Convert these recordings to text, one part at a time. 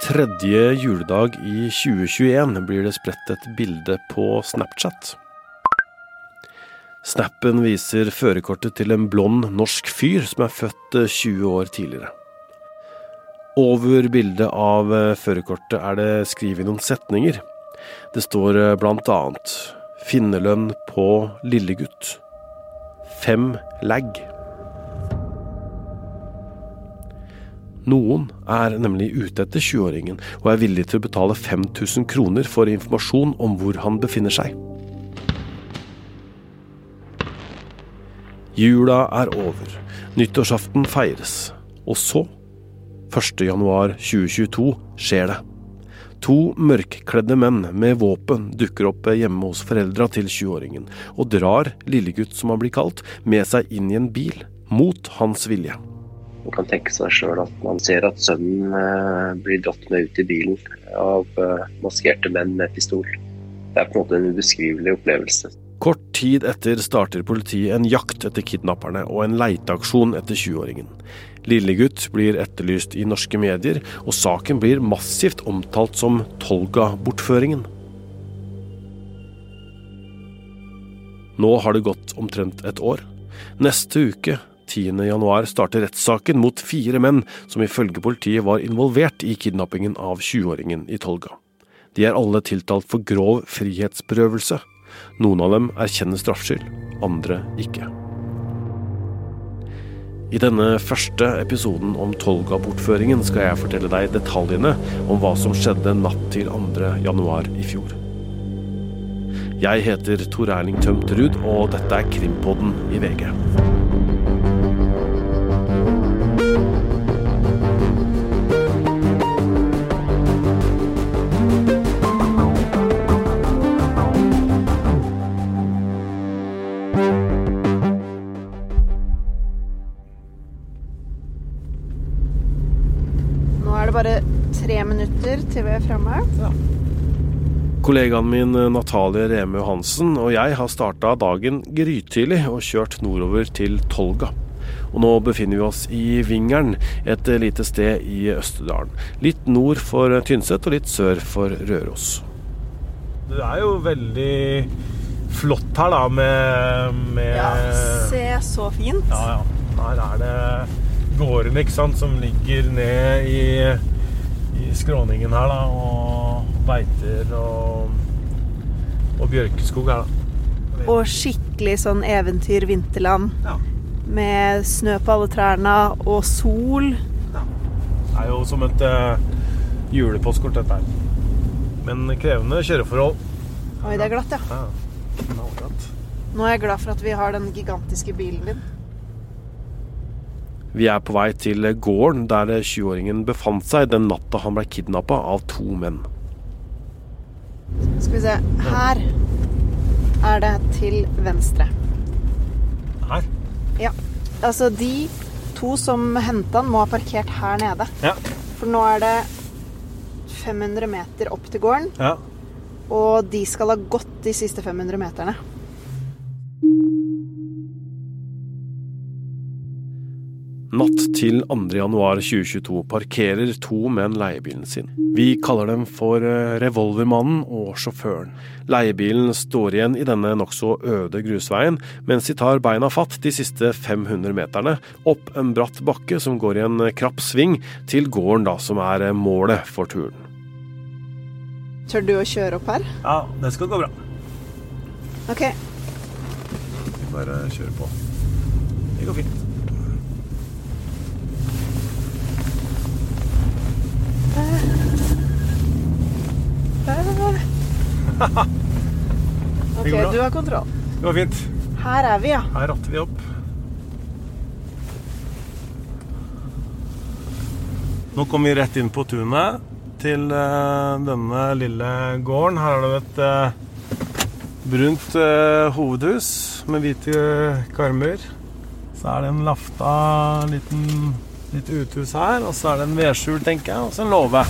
tredje juledag i 2021 blir det spredt et bilde på Snapchat. Snappen viser førerkortet til en blond norsk fyr som er født 20 år tidligere. Over bildet av førerkortet er det skrevet noen setninger. Det står blant annet 'Finnerlønn på lillegutt'. Fem lag. Noen er nemlig ute etter 20-åringen og er villig til å betale 5000 kroner for informasjon om hvor han befinner seg. Jula er over, nyttårsaften feires, og så, 1.1.2022, skjer det. To mørkkledde menn med våpen dukker opp hjemme hos foreldra til 20-åringen, og drar lillegutt, som han blir kalt, med seg inn i en bil, mot hans vilje. Man kan tenke seg sjøl at man ser at sønnen eh, blir dratt med ut i bilen av eh, maskerte menn med pistol. Det er på en måte en ubeskrivelig opplevelse. Kort tid etter starter politiet en jakt etter kidnapperne og en leiteaksjon etter 20-åringen. Lillegutt blir etterlyst i norske medier, og saken blir massivt omtalt som Tolga-bortføringen. Nå har det gått omtrent et år. Neste uke 10.1 starter rettssaken mot fire menn som ifølge politiet var involvert i kidnappingen av 20-åringen i Tolga. De er alle tiltalt for grov frihetsberøvelse. Noen av dem erkjenner straffskyld, andre ikke. I denne første episoden om Tolga-bortføringen skal jeg fortelle deg detaljene om hva som skjedde natt til 2. januar i fjor. Jeg heter Tor Erling Tømt Ruud, og dette er Krimpodden i VG. Minutter til vi er framme. Ja. Kollegaen min Natalie Reme Johansen og jeg har starta dagen grytidlig og kjørt nordover til Tolga. Og nå befinner vi oss i Vingeren, et lite sted i Østerdalen. Litt nord for Tynset og litt sør for Røros. Det er jo veldig flott her, da, med, med Ja, se så fint. Ja, ja. Her er det gården, ikke sant, som ligger ned i i skråningen her, da. Og beiter og, og bjørkeskog her, da. Og skikkelig sånn eventyr-vinterland. Ja. Med snø på alle trærne og sol. Ja. Det er jo som et uh, julepåskekort, dette her. Men krevende kjøreforhold. Oi, det er glatt, ja. ja. Nå er jeg glad for at vi har den gigantiske bilen din. Vi er på vei til gården der 20-åringen befant seg den natta han ble kidnappa av to menn. Skal vi se Her er det til venstre. Her? Ja. Altså, de to som henta han, må ha parkert her nede. Ja. For nå er det 500 meter opp til gården. Ja. Og de skal ha gått de siste 500 meterne. Natt til 2.1.2022 parkerer to menn leiebilen sin. Vi kaller dem for eh, Revolvermannen og sjåføren. Leiebilen står igjen i denne nokså øde grusveien, mens de tar beina fatt de siste 500 meterne opp en bratt bakke som går i en krapp sving, til gården da som er eh, målet for turen. Tør du å kjøre opp her? Ja, det skal gå bra. Ok. Bare kjører på. Det går fint. OK, du har kontroll. Det går fint. Her er vi, ja. Her ratter vi opp. Nå kommer vi rett inn på tunet til uh, denne lille gården. Her er det et uh, brunt uh, hovedhus med hvite karmer. Så er det en lafta liten, litt uthus her, og så er det en vedskjul, tenker jeg, og så en låve.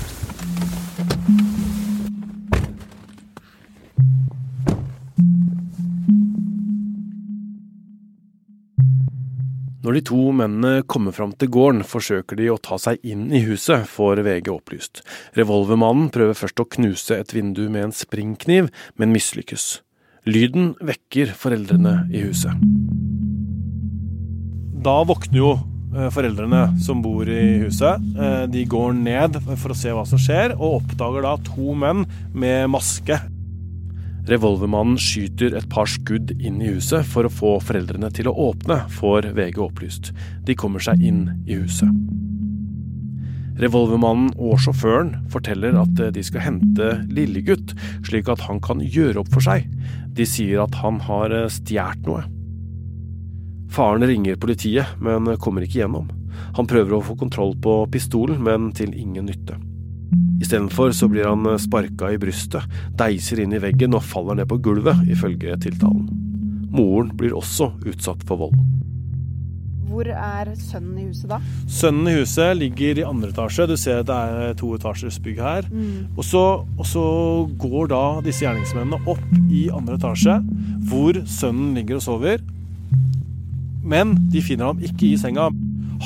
De to mennene kommer fram til gården, forsøker de å ta seg inn i huset, får VG opplyst. Revolvermannen prøver først å knuse et vindu med en springkniv, men mislykkes. Lyden vekker foreldrene i huset. Da våkner jo eh, foreldrene som bor i huset. Eh, de går ned for å se hva som skjer, og oppdager da to menn med maske Revolvermannen skyter et par skudd inn i huset for å få foreldrene til å åpne, får VG opplyst. De kommer seg inn i huset. Revolvermannen og sjåføren forteller at de skal hente lillegutt, slik at han kan gjøre opp for seg. De sier at han har stjålet noe. Faren ringer politiet, men kommer ikke gjennom. Han prøver å få kontroll på pistolen, men til ingen nytte. Istedenfor så blir han sparka i brystet, deiser inn i veggen og faller ned på gulvet, ifølge tiltalen. Moren blir også utsatt for vold. Hvor er sønnen i huset da? Sønnen i huset ligger i andre etasje. Du ser det er to etasjers bygg her. Mm. Og, så, og, så, går da disse gjerningsmennene opp i andre etasje, hvor sønnen ligger og sover. Men de finner ham ikke i senga.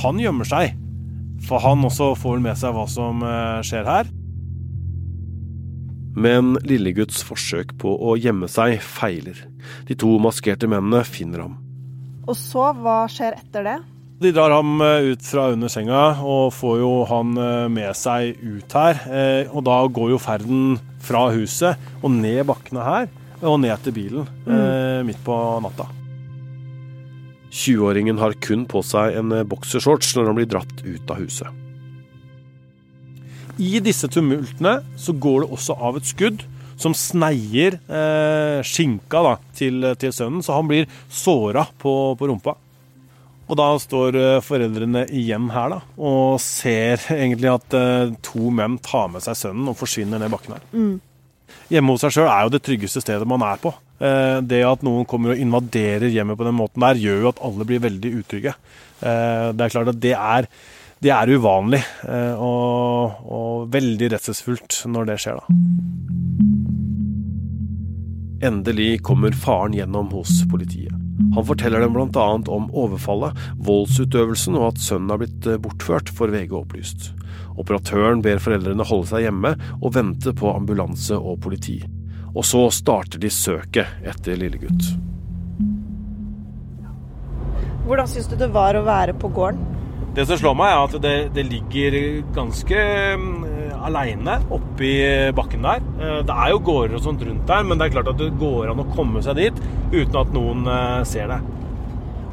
Han gjemmer seg for han også får med seg hva som eh, skjer her. Men Lilleguds forsøk på å gjemme seg feiler. De to maskerte mennene finner ham. Og så, hva skjer etter det? De drar ham eh, ut fra under senga og får jo han eh, med seg ut her. Og da går jo ferden fra huset og ned bakkene her og ned til bilen mm. midt på natta. 20-åringen har kun på seg en eh, boksershorts når han blir dratt ut av huset. I disse tumultene så går det også av et skudd som sneier eh, skinka da, til, til, sønnen, så han blir såra på, på, rumpa. Og da står eh, foreldrene igjen her da, og ser egentlig at eh, to menn tar med seg sønnen og forsvinner ned bakken her. Mm. Hjemme hos seg sjøl er jo det tryggeste stedet man er på. Eh, det at noen kommer og invaderer hjemmet på den måten der, gjør jo at alle blir veldig utrygge. Eh, det er klart at det er, det er uvanlig eh, og, og veldig redselsfullt når det skjer, da. Endelig kommer faren gjennom hos politiet. Han forteller dem bl.a. om overfallet, voldsutøvelsen og at sønnen har blitt bortført, får VG opplyst. Operatøren ber foreldrene holde seg hjemme og vente på ambulanse og politi. Og så starter de søket etter lillegutt. Hvordan syns du det var å være på gården? Det som slår meg, er at det, det ligger ganske uh, aleine oppi bakken der. Uh, det er jo gårder og sånt rundt der, men det er klart at det går an å komme seg dit uten at noen uh, ser det.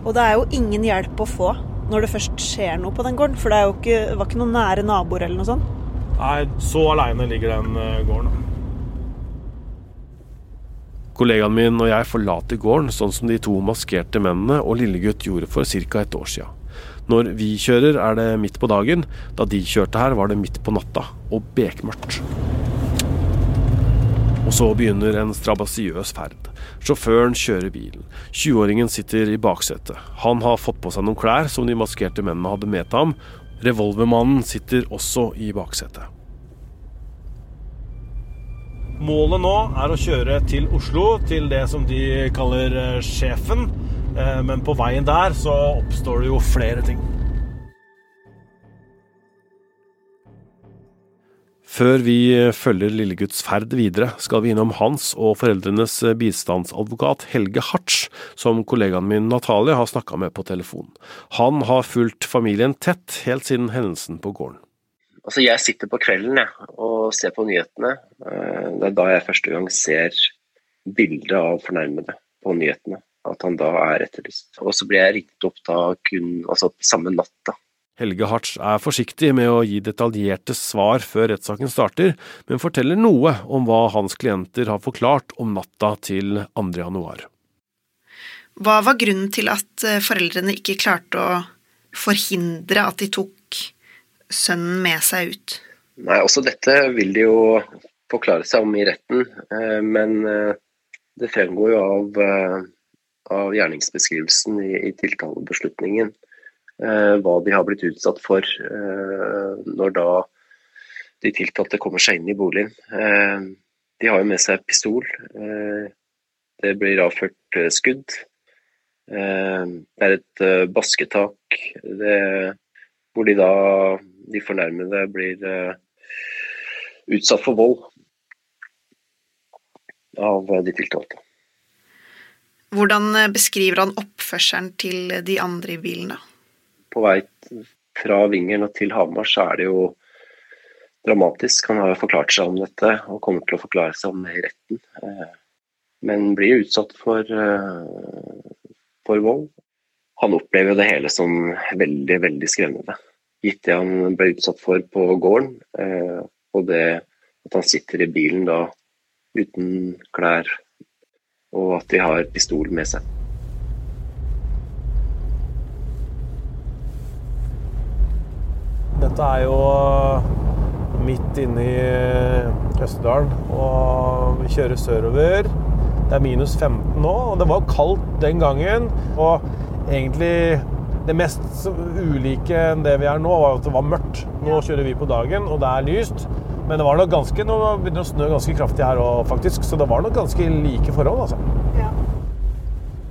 Og det er jo ingen hjelp å få når det først skjer noe på den gården, for det, ikke, det var ikke noen nære naboer eller noe sånt? Nei, så aleine ligger den gården. Kollegaen min og jeg forlater gården sånn som de to maskerte mennene og lillegutt gjorde for ca. et år sia. Når vi kjører er det midt på dagen, da de kjørte her var det midt på natta og bekmørkt. Og så begynner en strabasiøs ferd. Sjåføren kjører bilen. 20-åringen sitter i baksetet. Han har fått på seg noen klær som de maskerte mennene hadde med til ham. Revolvermannen sitter også i baksetet. Målet nå er å kjøre til Oslo, til det som de kaller eh, Sjefen. Eh, men på veien der så oppstår det jo flere ting. Før vi følger lilleguds ferd videre, skal vi innom hans og foreldrenes bistandsadvokat Helge Hartz, som kollegaen min Natalie har snakka med på telefon. Han har fulgt familien tett helt siden hendelsen på gården. Altså jeg sitter på kvelden jeg, og ser på nyhetene. Eh, det er da jeg første gang ser bildet av fornærmede på nyhetene. At han da er etterlyst. Og så blir jeg ringt opp da kun altså samme natt. da. Helge Hartz er forsiktig med å gi detaljerte svar før rettssaken starter, men forteller noe om hva hans klienter har forklart om natta til 2. januar. Hva var grunnen til at eh, foreldrene ikke klarte å forhindre at de tok sønnen med seg ut? Nei, også dette vil de jo forklare seg om i retten. Eh, men eh, det fremgår jo av, av gjerningsbeskrivelsen i, i tiltalebeslutningen hva de har blitt utsatt for når da de tiltalte kommer seg inn i boligen. De har jo med seg pistol. Det blir avført skudd. Eh, det er et eh, basketak det, hvor de da, de fornærmede, blir utsatt for vold av de tiltalte. Hvordan beskriver han oppførselen til de andre i bilen, da? På vei fra Vingeren og til Hamar så er det jo dramatisk. Han har jo forklart seg om dette og kommer til å forklare seg om det i retten. Men blir utsatt for, for vold. Han opplever jo det hele som veldig, veldig skremmende. Gitt det han ble utsatt for på gården, og det at han sitter i bilen da uten klær, og at de har pistol med seg. Dette er jo midt inne i Østerdalen, og vi kjører sørover. Det er minus 15 nå, og det var kaldt den gangen. Og egentlig det mest ulike enn det vi er nå, var at det var mørkt. Nå kjører vi på dagen, og det er lyst. Men det var nok ganske, nå begynner det å snø ganske kraftig her òg, faktisk. Så det var nok ganske like forhold, altså.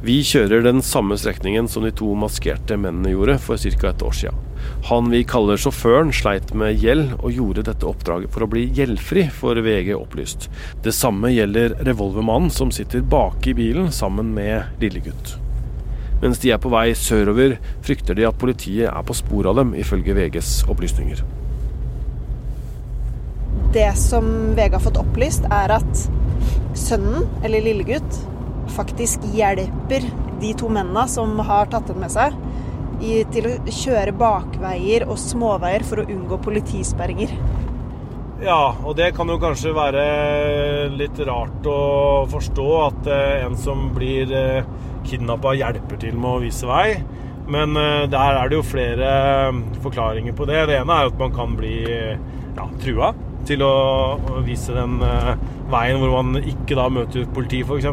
Vi kjører den samme strekningen som de to maskerte mennene gjorde for ca. et år siden. Han vi kaller sjåføren, sleit med gjeld og gjorde dette oppdraget for å bli gjeldfri, får VG opplyst. Det samme gjelder revolvermannen som sitter bak i bilen sammen med lillegutt. Mens de er på vei sørover, frykter de at politiet er på sporet av dem, ifølge VGs opplysninger det som VG har fått opplyst, er at sønnen, eller lillegutt, faktisk hjelper de to mennene som har tatt den med seg, i, til å kjøre bakveier og småveier for å unngå politisperringer. Ja, og det kan jo kanskje være litt rart å forstå at eh, en som blir eh, kidnappa, hjelper til med å vise vei. Men eh, der er det jo flere forklaringer på det. Det ene er at man kan bli ja, trua til å vise den veien hvor man ikke da møter politi, f.eks.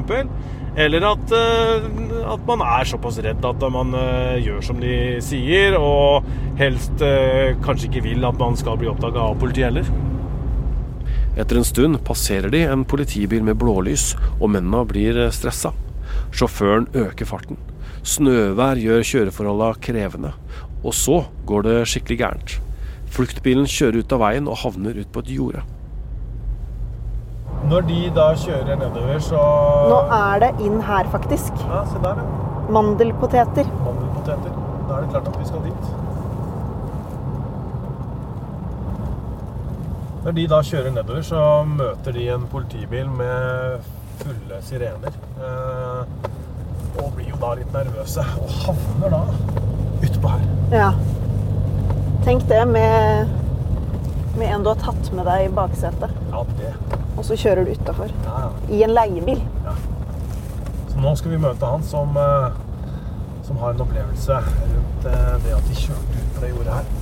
Eller at, uh, at, man er såpass redd at man uh, gjør som de sier, og helst kanskje ikke vil at man skal bli oppdaga av politiet heller. Etter en stund passerer de en politibil med blålys, og mennene blir stressa. Sjåføren øker farten. Snøvær gjør kjøreforholda krevende. Og så går det skikkelig gærent. Fluktbilen kjører ut av veien og havner ut på et jorde. Når de da kjører nedover, så Nå er det inn her, faktisk. Ja, se der, ja. Mandelpoteter. Mandelpoteter. Da er det klart at vi skal dit. Når de da kjører nedover, så møter de en politibil med fulle sirener. Eh, og blir jo da litt nervøse. Og havner da utpå her. Ja. Tenk det med, med en du har tatt med deg i baksetet. Ja, det. Og så kjører du utafor. Ja, ja. I en leiebil. Ja. Så nå skal vi møte han som, eh, som har en opplevelse rundt eh, det at de kjørte ut på det jordet her.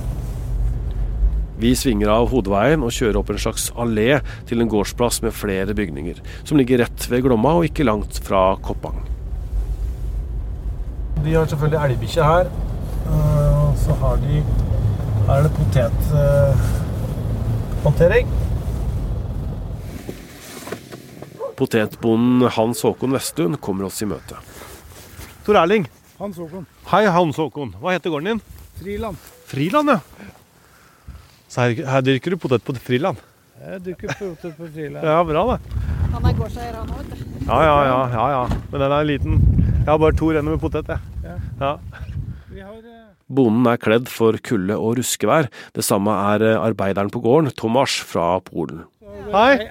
Vi svinger av hovedveien og kjører opp en slags allé til en gårdsplass med flere bygninger, som ligger rett ved Glomma og ikke langt fra Koppang. De har selvfølgelig elgbikkje her. og så har de her er det potethåndtering. Potetbonden Hans Håkon Vestlund kommer oss i møte. Tor Erling. Hans Håkon. Hei, Hans Håkon. Hva heter gården din? Friland. Friland, ja. Så her, her dyrker du potet på Friland? Jeg dyrker potet på Friland. Ja, bra det. Han er gårdseier, han òg, vet du. Ja, ja, ja, ja, ja. Men den er liten. Jeg har bare to renner med potet, jeg. Ja. ja. Vi har... Eh, Bonden er kledd for kulde og ruskevær. Det samme er eh, arbeideren på gården, Tomas fra Polen. Hei.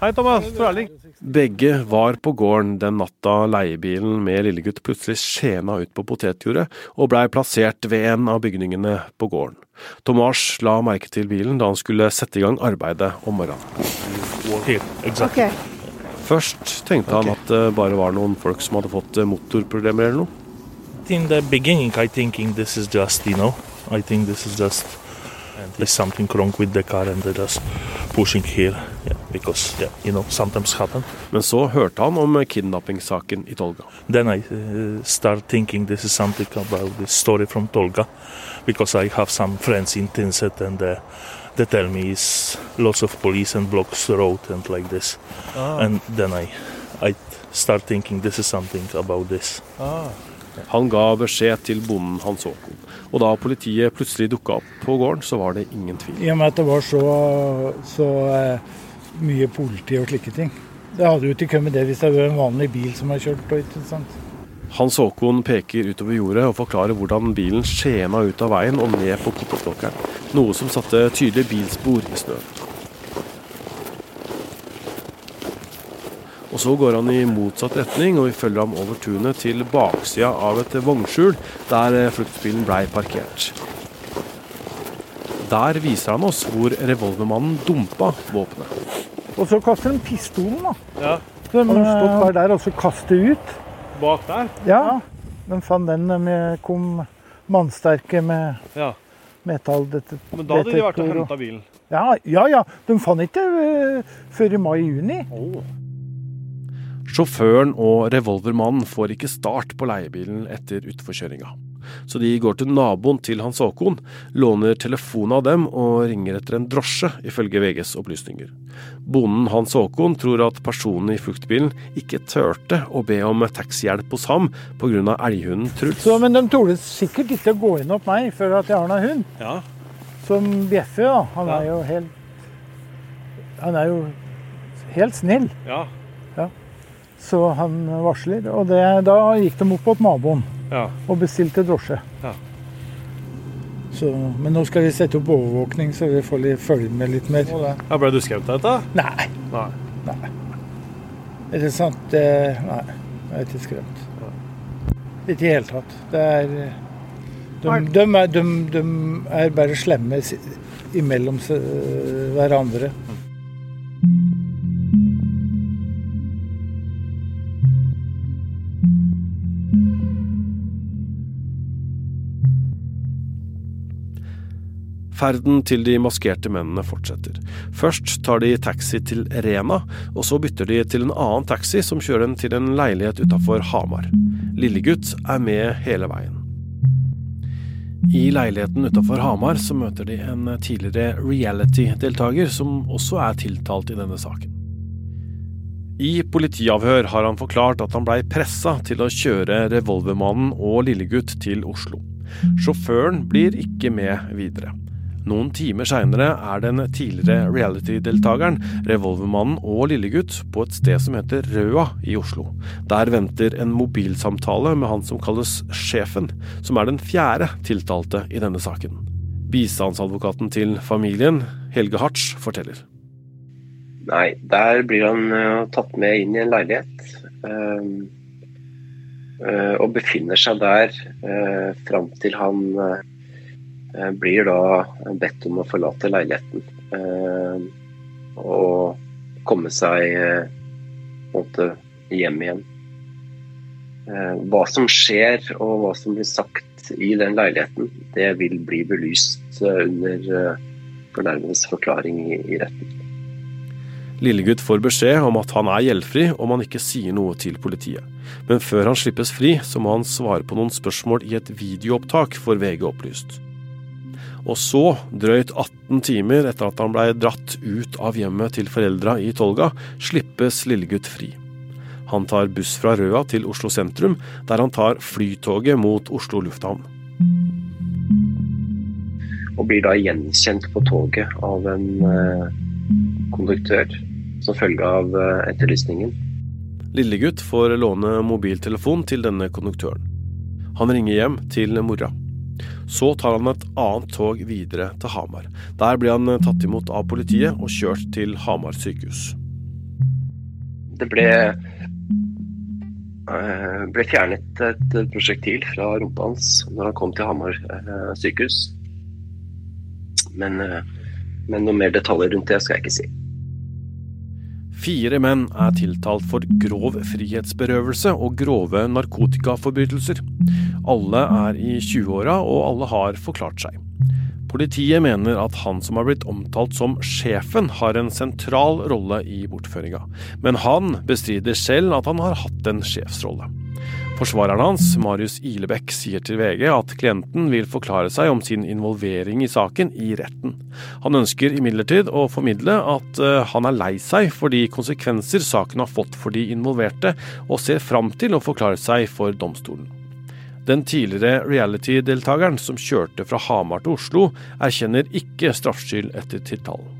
Hei, Thomas. Erling. Begge var på gården den natta leiebilen med lillegutt plutselig skjena ut på potetjordet og blei plassert ved en av bygningene på gården. Tomas la merke til bilen da han skulle sette i gang arbeidet om morgenen. Okay. Først tenkte han at det bare var noen folk som hadde fått motorproblemer eller noe in the beginning, I thinking this is just, you know, I think this is just there's something wrong with the car and they're just pushing here, yeah, because yeah, you know, sometimes happen. Men så hørte han om kidnappingssaken i Tolga. Then I uh, start thinking this is something about this story from Tolga, because I have some friends in Tinset and uh, they tell me it's lots of police and blocks the road and like this. Ah. And then I, I start thinking this is something about this. Ah. Han ga beskjed til bonden Hans Håkon. Og da politiet plutselig dukka opp på gården, så var det ingen tvil. I og med at det var så, så eh, mye politi og slike ting. Det hadde jo ikke kommet det hvis det var en vanlig bil som har kjørt. Og ikke sant? Hans Håkon peker utover jordet og forklarer hvordan bilen skjena ut av veien og ned på koppestokkeren, noe som satte tydelige bilspor i snøen. Og Så går han i motsatt retning, og vi følger ham over tunet til baksida av et vognskjul der fluktbilen blei parkert. Der viser han oss hvor revolvermannen dumpa våpenet. Og så kaster de pistolen, da. Ja, Så de har stått bare der og så kastet ut. Bak der? Ja. De fant den de kom mannsterke med Ja. metalldetektor. Men da hadde de vært og henta bilen. Ja, ja, ja. De fant ikke øh, før i mai-juni. Sjåføren og revolvermannen får ikke start på leiebilen etter utforkjøringa. Så de går til naboen til Hans Håkon, låner telefonen av dem og ringer etter en drosje, ifølge VGs opplysninger. Bonden Hans Håkon tror at personen i fluktbilen ikke turte å be om taxihjelp hos ham pga. elghunden Truls. Så, men de torde sikkert ikke å gå inn opp meg før at jeg har noen hund. Ja, Som bjeffer, da. Han Ja. er jo helt Han er jo helt snill. ja, Så han varsler. Og det, da gikk de opp mot naboen ja. og bestilte drosje. Ja. Så, men nå skal vi sette opp overvåkning, så vi får litt, følge med litt mer. ja Ble du skremt av dette? Nei, Nei. er det sant? Nei, jeg er ikke skremt. Ikke i det hele tatt. Det er de, de, er, de, de er bare slemme imellom hverandre. Ferden til de maskerte mennene fortsetter. Først tar de taxi til Rena, og så bytter de til en annen taxi som kjører dem til en leilighet utafor Hamar. Lillegutt er med hele veien. I leiligheten utafor Hamar så møter de en tidligere reality-deltaker som også er tiltalt i denne saken. I politiavhør har han forklart at han blei pressa til å kjøre revolvermannen og lillegutt til Oslo. Sjåføren blir ikke med videre. Noen timer seinere er den tidligere reality-deltakeren, revolvermannen og lillegutt på et sted som heter Røa i Oslo. Der venter en mobilsamtale med han som kalles Sjefen, som er den fjerde tiltalte i denne saken. Bistandsadvokaten til familien, Helge Hartz, forteller. Nei, der blir han uh, tatt med inn i en leilighet. Uh, uh, og befinner seg der fram til han blir da bedt om å forlate leiligheten. eh, og komme seg eh, måte hjem igjen. Eh, hva som skjer og hva som blir sagt i den leiligheten, det vil bli belyst eh, under fornærmedes forklaring i retten. Lillegutt får beskjed om at han er gjeldfri om han ikke sier noe til politiet. Men før han slippes fri, så må han svare på noen spørsmål i et videoopptak, får VG opplyst. Og så, drøyt 18 timer etter at han blei dratt ut av hjemmet til foreldra i Tolga, slippes lillegutt fri. Han tar buss fra Røa til Oslo sentrum, der han tar flytoget mot Oslo lufthavn. Og blir da gjenkjent på toget av en eh, konduktør som følge av eh, etterlysningen. Lillegutt får låne mobiltelefon til denne konduktøren. Han ringer hjem til mora. Så tar han et annet tog videre til Hamar. Der blir han tatt imot av politiet og kjørt til Hamar sykehus. Det ble, eh, ble fjernet et prosjektil fra rumpa hans når han kom til Hamar eh, sykehus. Men, eh, men noe mer detaljer rundt det skal jeg ikke si. Fire menn er tiltalt for grov frihetsberøvelse og grove narkotikaforbrytelser. Alle er i 20-åra, og alle har forklart seg. Politiet mener at han som har blitt omtalt som sjefen, har en sentral rolle i bortføringa, men han bestrider selv at han har hatt en sjefsrolle. Forsvareren hans, Marius Ilebekk, sier til VG at klienten vil forklare seg om sin involvering i saken i retten. Han ønsker imidlertid å formidle at eh, han er lei seg for de konsekvenser saken har fått for de involverte, og ser fram til å forklare seg for domstolen. Den tidligere reality-deltakeren som kjørte fra Hamar til Oslo, erkjenner ikke straffskyld etter tiltalen.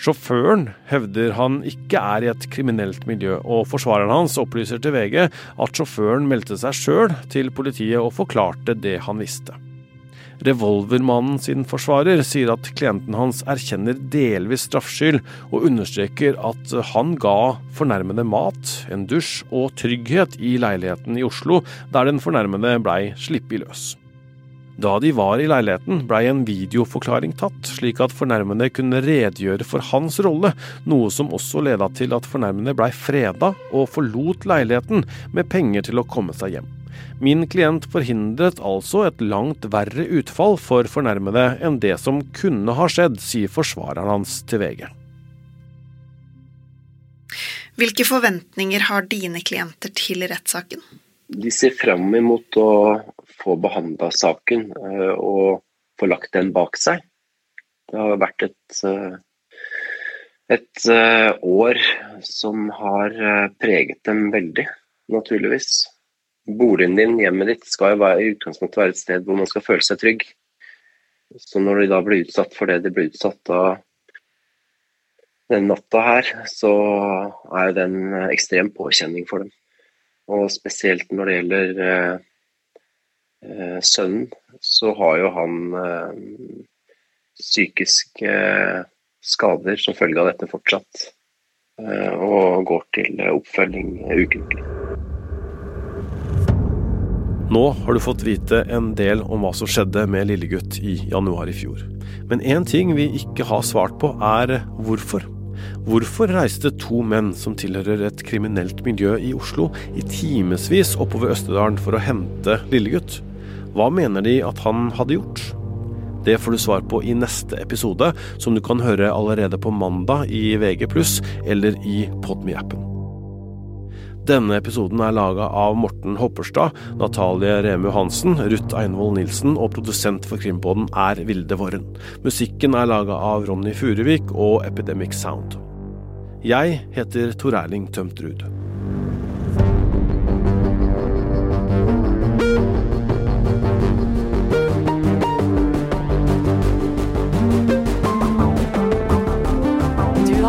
Sjåføren hevder han ikke er i et kriminelt miljø, og forsvareren hans opplyser til VG at sjåføren meldte seg sjøl til politiet og forklarte det han visste. Revolvermannen sin forsvarer sier at klienten hans erkjenner delvis straffskyld, og understreker at han ga fornærmede mat, en dusj og trygghet i leiligheten i Oslo, der den fornærmede blei sluppet løs. Da de var i leiligheten, blei en videoforklaring tatt, slik at fornærmede kunne redegjøre for hans rolle, noe som også leda til at fornærmede blei freda og forlot leiligheten med penger til å komme seg hjem. Min klient forhindret altså et langt verre utfall for fornærmede enn det som kunne ha skjedd, sier forsvareren hans til VG. Hvilke forventninger har dine klienter til rettssaken? De ser fram imot å få behandla saken eh, og få lagt den bak seg. Det har vært et, eh, et eh, år som har preget dem veldig, naturligvis. Boligen din, hjemmet ditt, skal jo i utgangspunktet være et sted hvor man skal føle seg trygg. Så når de da blir utsatt for det de blir utsatt av den natta her, så er det en ekstrem påkjenning for dem. Og spesielt når det gjelder sønnen, så har jo han eh, psykiske skader som følge av dette fortsatt. Eh, og går til oppfølging ukentlig. Nå har du fått vite en del om hva som skjedde med lillegutt i januar i fjor. Men én ting vi ikke har svart på, er hvorfor. Hvorfor reiste to menn som tilhører et kriminelt miljø i Oslo, i timevis oppover Østerdalen for å hente lillegutt? Hva mener de at han hadde gjort? Det får du svar på i neste episode, som du kan høre allerede på mandag i VG+, eller i Podme-appen. Denne episoden er laga av Morten Hopperstad, Natalie Remu Hansen, Ruth Einvoll Nilsen, og produsent for Krimpodden er Vilde Våren. Musikken er laga av Ronny Furuvik og Epidemic Sound. Jeg heter Tor Erling Tømtrud.